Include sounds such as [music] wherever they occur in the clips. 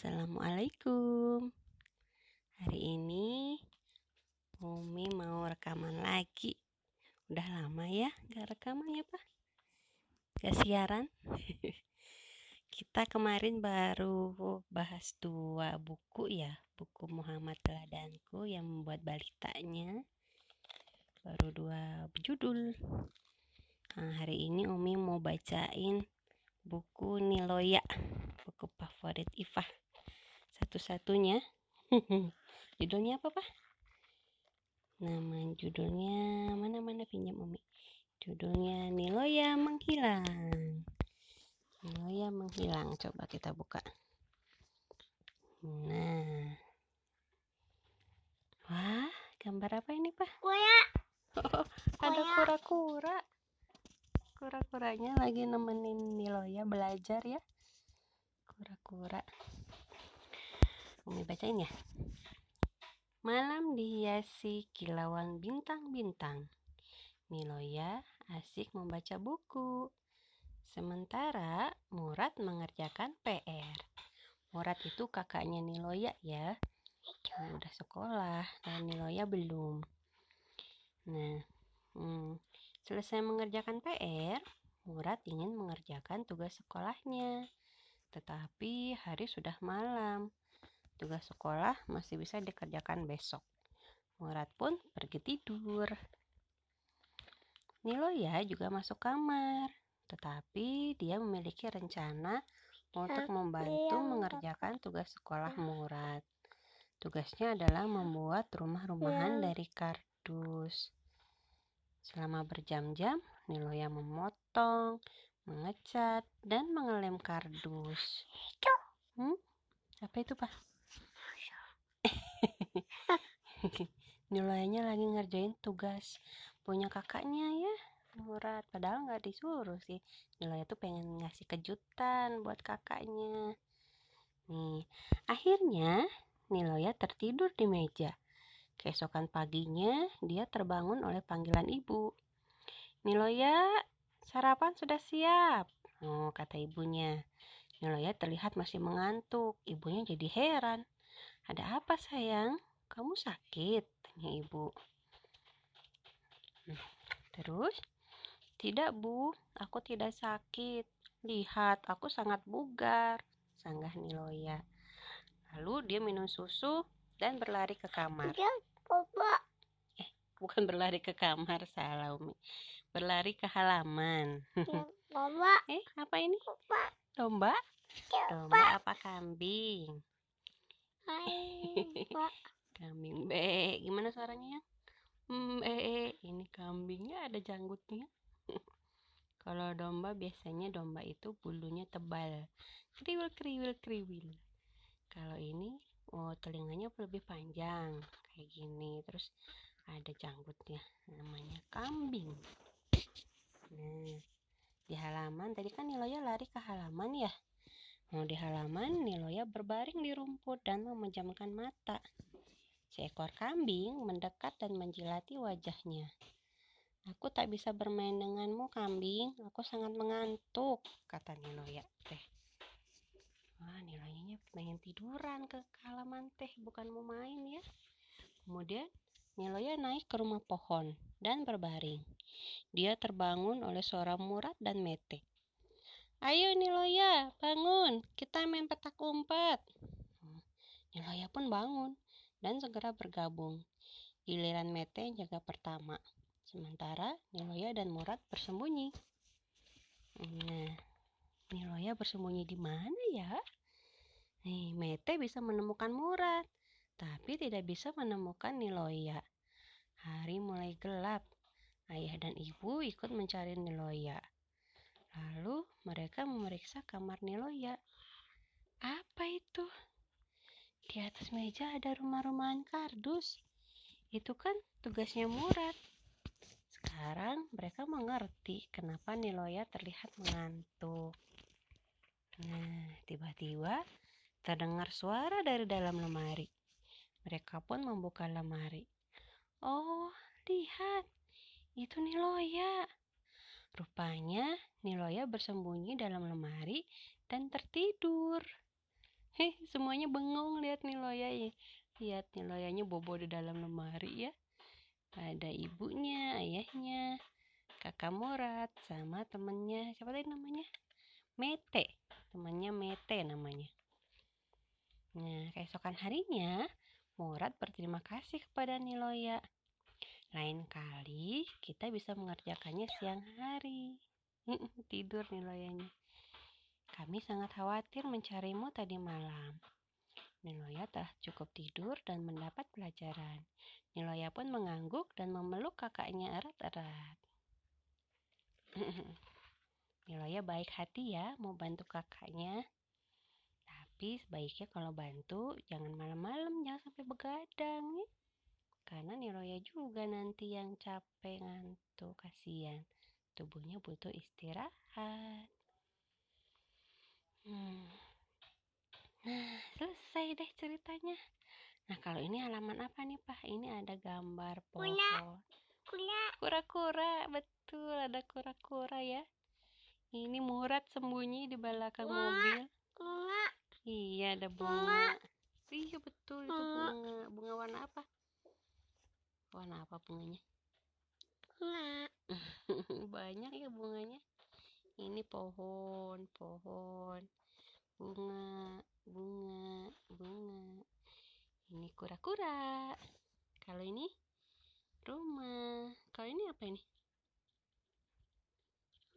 Assalamualaikum. Hari ini Umi mau rekaman lagi. Udah lama ya gak rekaman ya Pak? Gak siaran? [laughs] Kita kemarin baru bahas dua buku ya. Buku Muhammad Teladanku yang membuat balitanya. Baru dua judul. Nah, hari ini Umi mau bacain buku Niloya. Buku favorit Ifah satu-satunya. [laughs] judulnya apa, Pak? Nama judulnya mana-mana pinjam Umi. Judulnya Niloya Menghilang. Niloya Menghilang. Coba kita buka. Nah. Wah, gambar apa ini, Pak? Kuya. Oh, [laughs] ada kura-kura. Kura-kuranya lagi nemenin Niloya belajar ya. Kura-kura. Umi bacain ya. Malam dihiasi kilauan bintang-bintang. Niloya asik membaca buku. Sementara Murad mengerjakan PR. Murad itu kakaknya Niloya ya. Udah sekolah dan Niloya belum. Nah, hmm, selesai mengerjakan PR, Murad ingin mengerjakan tugas sekolahnya. Tetapi hari sudah malam. Tugas sekolah masih bisa dikerjakan besok. Murad pun pergi tidur. Niloya juga masuk kamar, tetapi dia memiliki rencana untuk membantu mengerjakan tugas sekolah [laughs] Murad. Tugasnya adalah membuat rumah-rumahan dari kardus. Selama berjam-jam, Niloya memotong, mengecat, dan mengelem kardus. Hmm? Apa itu, Pak? [laughs] Niloyanya lagi ngerjain tugas punya kakaknya ya, Murad. Padahal nggak disuruh sih. Niloya tuh pengen ngasih kejutan buat kakaknya. Nih, akhirnya Niloya tertidur di meja. Keesokan paginya, dia terbangun oleh panggilan ibu. Niloya, sarapan sudah siap. Oh, kata ibunya. Niloya terlihat masih mengantuk. Ibunya jadi heran. Ada apa sayang? Kamu sakit? Tanya ibu. Hmm, Terus? Tidak bu, aku tidak sakit. Lihat, aku sangat bugar. Sanggah Niloya. Lalu dia minum susu dan berlari ke kamar. Dia coba. Bukan berlari ke kamar, salah Umi. Berlari ke halaman. Dia [laughs] coba. Eh, apa ini? Coba. Domba? Domba apa kambing? Hai. Pak. [laughs] Kambing be, gimana suaranya ya? Hmm, ini kambingnya ada janggutnya. [laughs] Kalau domba biasanya domba itu bulunya tebal, kriwil kriwil kriwil. Kalau ini, oh telinganya lebih panjang, kayak gini. Terus ada janggutnya, namanya kambing. Nah, di halaman tadi kan Niloya lari ke halaman ya. Mau di halaman, Niloya berbaring di rumput dan memejamkan mata. Seekor kambing mendekat dan menjilati wajahnya. Aku tak bisa bermain denganmu, kambing. Aku sangat mengantuk, kata Niloya teh. Wah, Niloyanya pengen tiduran ke halaman teh, bukan mau main ya. Kemudian Niloya naik ke rumah pohon dan berbaring. Dia terbangun oleh suara Murad dan Mete. Ayo Niloya, bangun. Kita main petak umpet. Niloya pun bangun dan segera bergabung. Giliran Mete jaga pertama. Sementara Niloya dan Murad bersembunyi. Nah, Niloya bersembunyi di mana ya? Nih, Mete bisa menemukan Murad, tapi tidak bisa menemukan Niloya. Hari mulai gelap. Ayah dan ibu ikut mencari Niloya. Lalu mereka memeriksa kamar Niloya. Apa itu? Di atas meja ada rumah-rumahan kardus. Itu kan tugasnya Murad. Sekarang mereka mengerti kenapa Niloya terlihat mengantuk. Nah, tiba-tiba terdengar suara dari dalam lemari. Mereka pun membuka lemari. Oh, lihat. Itu Niloya. Rupanya Niloya bersembunyi dalam lemari dan tertidur. Heh, semuanya bengong lihat nih Loya ya. Lihat nih Loyanya bobo di dalam lemari ya. Ada ibunya, ayahnya, kakak Morat, sama temennya. Siapa tadi namanya? Mete. Temannya Mete namanya. Nah, keesokan harinya, Morat berterima kasih kepada Niloya. Lain kali kita bisa mengerjakannya siang hari. Tidur Niloyanya. Kami sangat khawatir mencarimu tadi malam. Niloya telah cukup tidur dan mendapat pelajaran. Niloya pun mengangguk dan memeluk kakaknya erat-erat. [laughs] Niloya baik hati ya mau bantu kakaknya. Tapi sebaiknya kalau bantu jangan malam-malam, jangan sampai begadang ya. Karena Niloya juga nanti yang capek ngantuk, kasihan. Tubuhnya butuh istirahat. Hmm. Nah, selesai deh ceritanya. Nah, kalau ini halaman apa nih, Pak? Ini ada gambar pohon. Kura. Kura-kura, betul. Ada kura-kura ya. Ini Murad sembunyi di belakang Bunga. mobil. Bunga. Iya, ada Bunga. bunga. Iya, betul itu Bunga. bunga. Bunga warna apa? Warna apa bunganya? Bunga. [laughs] Banyak ya bunganya. Ini pohon, pohon. Bunga, bunga, bunga. Ini kura-kura. Kalau ini rumah. Kalau ini apa ini?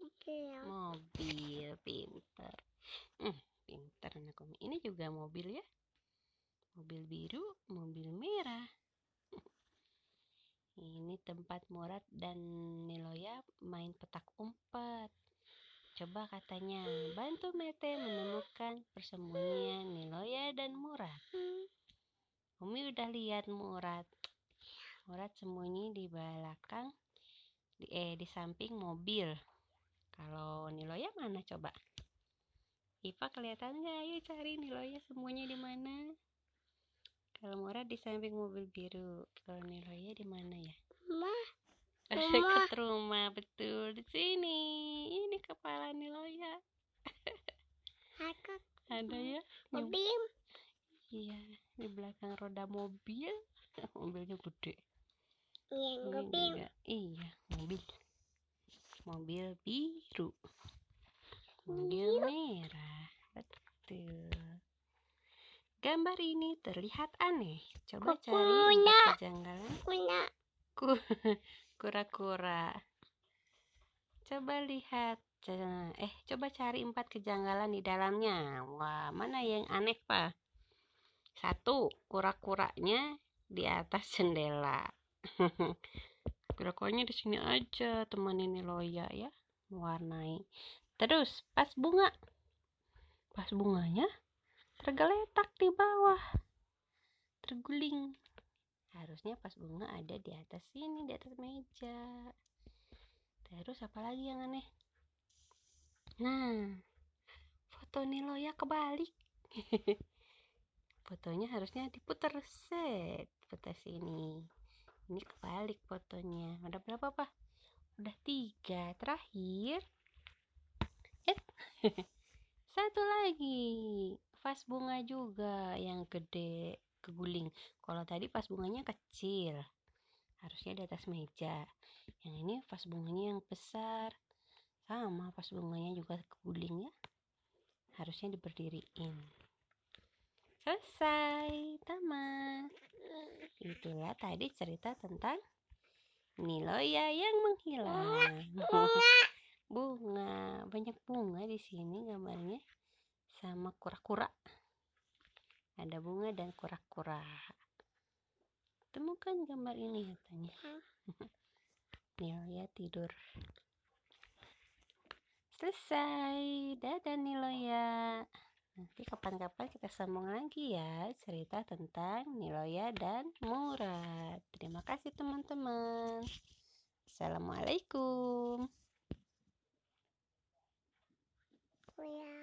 Oke. Mobil, pinter. Hmm, pinter anak. Ini juga mobil ya. Mobil biru, mobil merah. Ini tempat Murad dan Niloya main petak umpet. Coba katanya, bantu Mete menemukan persembunyian Niloya dan Murad. Umi udah lihat Murad. Murad sembunyi di belakang, di, eh di samping mobil. Kalau Niloya mana coba? Ipa kelihatan nggak? Ayo cari Niloya sembunyi di mana? Kalau Murad di samping mobil biru. Kalau Niloya di mana ya? Ma. [laughs] Dekat rumah, betul di sini. Ini kepala Niloya. Aku. [laughs] Ada ya? Mobil. Iya, di belakang roda mobil. [laughs] Mobilnya gede. Iya, mobil. Iya, mobil. Mobil biru. Mobil merah. Betul. Gambar ini terlihat aneh. Coba cari Kukunya. empat kejanggalan. Punya. Ku- [laughs] Kura-kura. Coba lihat. Ca- Eh, coba cari empat kejanggalan di dalamnya. Wah, mana yang aneh, Pak? Satu, kura-kuranya di atas jendela. [laughs] Kura-kuranya di sini aja, teman ini Loya ya, mewarnai. Terus, pas bunga. Pas bunganya tergeletak di bawah. Terguling. Harusnya pas bunga ada di atas sini, di atas meja. Terus apa lagi yang aneh? Nah, foto Niloya kebalik. [laughs] Fotonya harusnya diputar set putar sini. Ini kebalik fotonya. Ada berapa, Pak? Udah tiga. Terakhir. Eh, [laughs] satu lagi. Vas bunga juga yang gede keguling. Kalau tadi pas bunganya kecil. Harusnya di atas meja. Yang ini vas bunganya yang besar. Sama pas bunganya juga keguling ya. Harusnya diberdiriin. Selesai, tamat. Itulah tadi cerita tentang Niloya yang menghilang. bunga, [laughs] banyak bunga di sini gambarnya sama kura-kura. Ada bunga dan kura-kura. Temukan gambar ini katanya. [laughs] Niloya tidur. Selesai. Dadah Niloya. Nanti kapan-kapan kita sambung lagi ya cerita tentang Niloya dan Murad. Terima kasih teman-teman. Assalamualaikum. Punya.